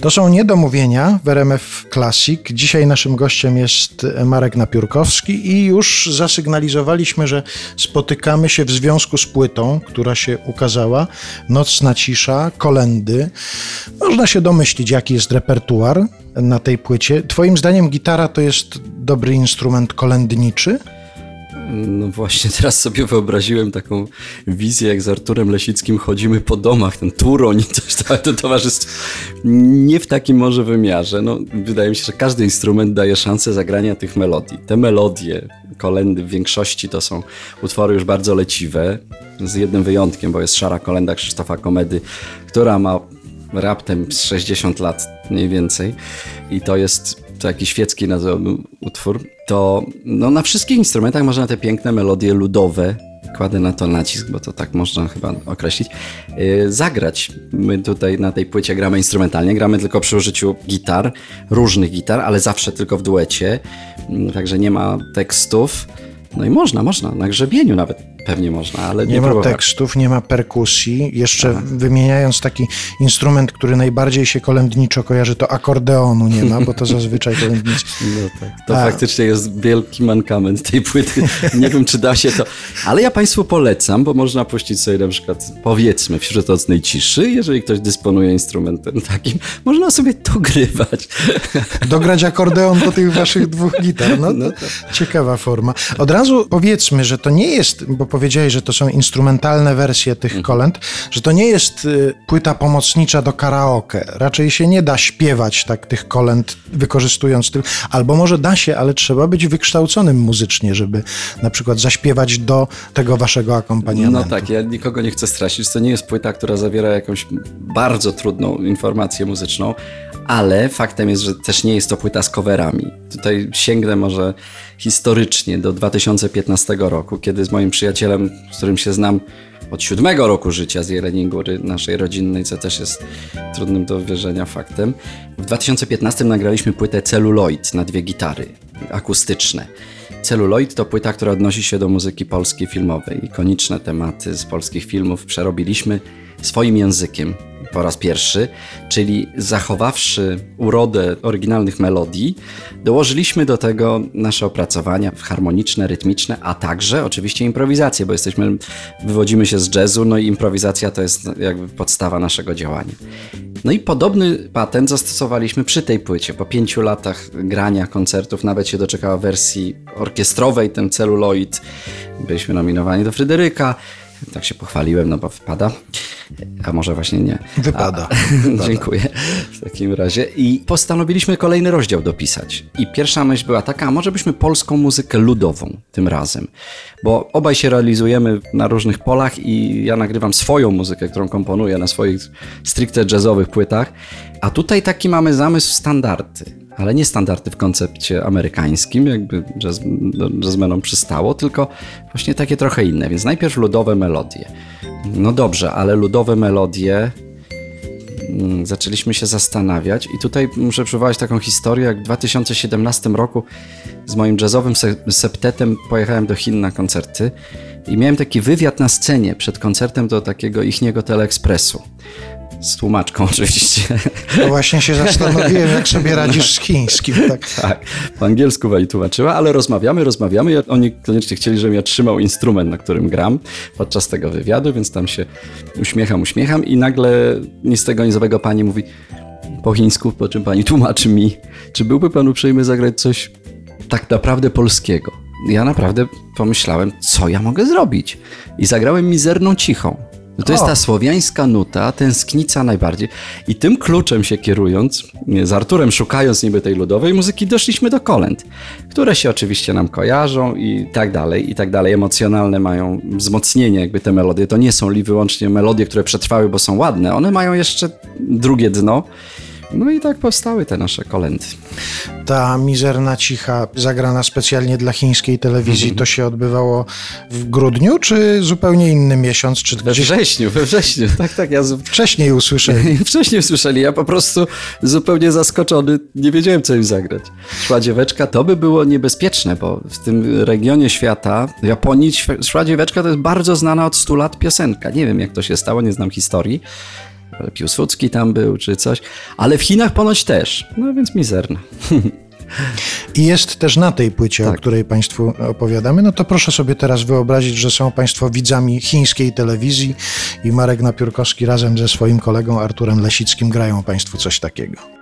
To są niedomówienia w RMF Classic. Dzisiaj naszym gościem jest Marek Napiórkowski i już zasygnalizowaliśmy, że spotykamy się w związku z płytą, która się ukazała. Nocna cisza, kolendy. Można się domyślić, jaki jest repertuar na tej płycie. Twoim zdaniem gitara to jest dobry instrument kolędniczy? No właśnie, teraz sobie wyobraziłem taką wizję, jak z Arturem Lesickim chodzimy po domach, ten Turoń, coś całe to towarzystwo. Nie w takim może wymiarze. No, wydaje mi się, że każdy instrument daje szansę zagrania tych melodii. Te melodie, kolendy w większości to są utwory już bardzo leciwe, z jednym wyjątkiem, bo jest Szara Kolenda Krzysztofa Komedy, która ma raptem 60 lat mniej więcej i to jest taki świecki nazwałbym utwór, to no, na wszystkich instrumentach można te piękne melodie ludowe, kładę na to nacisk, bo to tak można chyba określić, yy, zagrać. My tutaj na tej płycie gramy instrumentalnie, gramy tylko przy użyciu gitar, różnych gitar, ale zawsze tylko w duecie, yy, także nie ma tekstów. No i można, można, na grzebieniu nawet pewnie można, ale nie, nie ma tekstów, nie ma perkusji. Jeszcze Aha. wymieniając taki instrument, który najbardziej się kolędniczo kojarzy, to akordeonu nie ma, bo to zazwyczaj kolędnicy. No tak, to A. faktycznie jest wielki mankament tej płyty. Nie wiem, czy da się to, ale ja Państwu polecam, bo można puścić sobie na przykład, powiedzmy, wśród nocnej ciszy, jeżeli ktoś dysponuje instrumentem takim, można sobie dogrywać. Dograć akordeon do tych waszych dwóch gitar. No, no tak. ciekawa forma. Od razu powiedzmy, że to nie jest, bo powiedziałeś, że to są instrumentalne wersje tych mhm. kolęd, że to nie jest y, płyta pomocnicza do karaoke. Raczej się nie da śpiewać tak tych kolęd wykorzystując tych, albo może da się, ale trzeba być wykształconym muzycznie, żeby na przykład zaśpiewać do tego waszego akompaniamentu. No tak, ja nikogo nie chcę straszyć. To nie jest płyta, która zawiera jakąś bardzo trudną informację muzyczną, ale faktem jest, że też nie jest to płyta z coverami. Tutaj sięgnę może historycznie do 2015 roku, kiedy z moim przyjacielem, z którym się znam od siódmego roku życia z Jeleniej Góry, naszej rodzinnej, co też jest trudnym do wierzenia faktem, w 2015 nagraliśmy płytę Celluloid na dwie gitary akustyczne. Celluloid to płyta, która odnosi się do muzyki polskiej filmowej. Ikoniczne tematy z polskich filmów przerobiliśmy swoim językiem po raz pierwszy, czyli zachowawszy urodę oryginalnych melodii, dołożyliśmy do tego nasze opracowania harmoniczne, rytmiczne, a także oczywiście improwizację, bo jesteśmy, wywodzimy się z jazzu, no i improwizacja to jest jakby podstawa naszego działania. No i podobny patent zastosowaliśmy przy tej płycie. Po pięciu latach grania koncertów nawet się doczekała wersji orkiestrowej, ten celuloid. Byliśmy nominowani do Fryderyka. Tak się pochwaliłem, no bo wpada. A może właśnie nie. Wypada. A, dziękuję w takim razie. I postanowiliśmy kolejny rozdział dopisać. I pierwsza myśl była taka, a może byśmy polską muzykę ludową tym razem. Bo obaj się realizujemy na różnych polach i ja nagrywam swoją muzykę, którą komponuję na swoich stricte jazzowych płytach. A tutaj taki mamy zamysł standardy ale nie standardy w koncepcie amerykańskim, jakby jazz, jazzmenom przystało, tylko właśnie takie trochę inne. Więc najpierw ludowe melodie. No dobrze, ale ludowe melodie mm, zaczęliśmy się zastanawiać i tutaj muszę przywołać taką historię, jak w 2017 roku z moim jazzowym septetem pojechałem do Chin na koncerty i miałem taki wywiad na scenie przed koncertem do takiego ichniego teleekspresu z tłumaczką oczywiście. No właśnie się zastanowiłem, jak sobie radzisz z chińskim. Tak, tak po angielsku Wali tłumaczyła, ale rozmawiamy, rozmawiamy. Oni koniecznie chcieli, żebym ja trzymał instrument, na którym gram podczas tego wywiadu, więc tam się uśmiecham, uśmiecham i nagle nic z tego nizowego pani mówi po chińsku, po czym pani tłumaczy mi, czy byłby pan uprzejmy zagrać coś tak naprawdę polskiego. Ja naprawdę pomyślałem, co ja mogę zrobić. I zagrałem mizerną cichą No to jest O. ta słowiańska nuta, tęsknica najbardziej. I tym kluczem się kierując, z Arturem szukając niby tej ludowej muzyki, doszliśmy do kolęd, które się oczywiście nam kojarzą i tak dalej, i tak dalej. Emocjonalne mają wzmocnienie jakby te melodie. To nie są li wyłącznie melodie, które przetrwały, bo są ładne. One mają jeszcze drugie dno. No i tak powstały te nasze kolendy. Ta mizerna cicha, zagrana specjalnie dla chińskiej telewizji, Mhm. to się odbywało w grudniu, czy zupełnie inny miesiąc, czy We gdzieś wrześniu, we wrześniu, tak, tak, ja z- wcześniej usłyszeli? Wcześniej słyszeli, ja po prostu zupełnie zaskoczony, nie wiedziałem co im zagrać. Szła dzieweczka, to by było niebezpieczne, bo w tym regionie świata, Japonii, Szła dzieweczka to jest bardzo znana od 100 lat piosenka. Nie wiem jak to się stało, nie znam historii. Piłsudski tam był czy coś, ale w Chinach ponoć też, no więc mizerna. I jest też na tej płycie, o Tak. której Państwu opowiadamy. No to proszę sobie teraz wyobrazić, że są Państwo widzami chińskiej telewizji i Marek Napiórkowski razem ze swoim kolegą Arturem Lesickim grają Państwu coś takiego.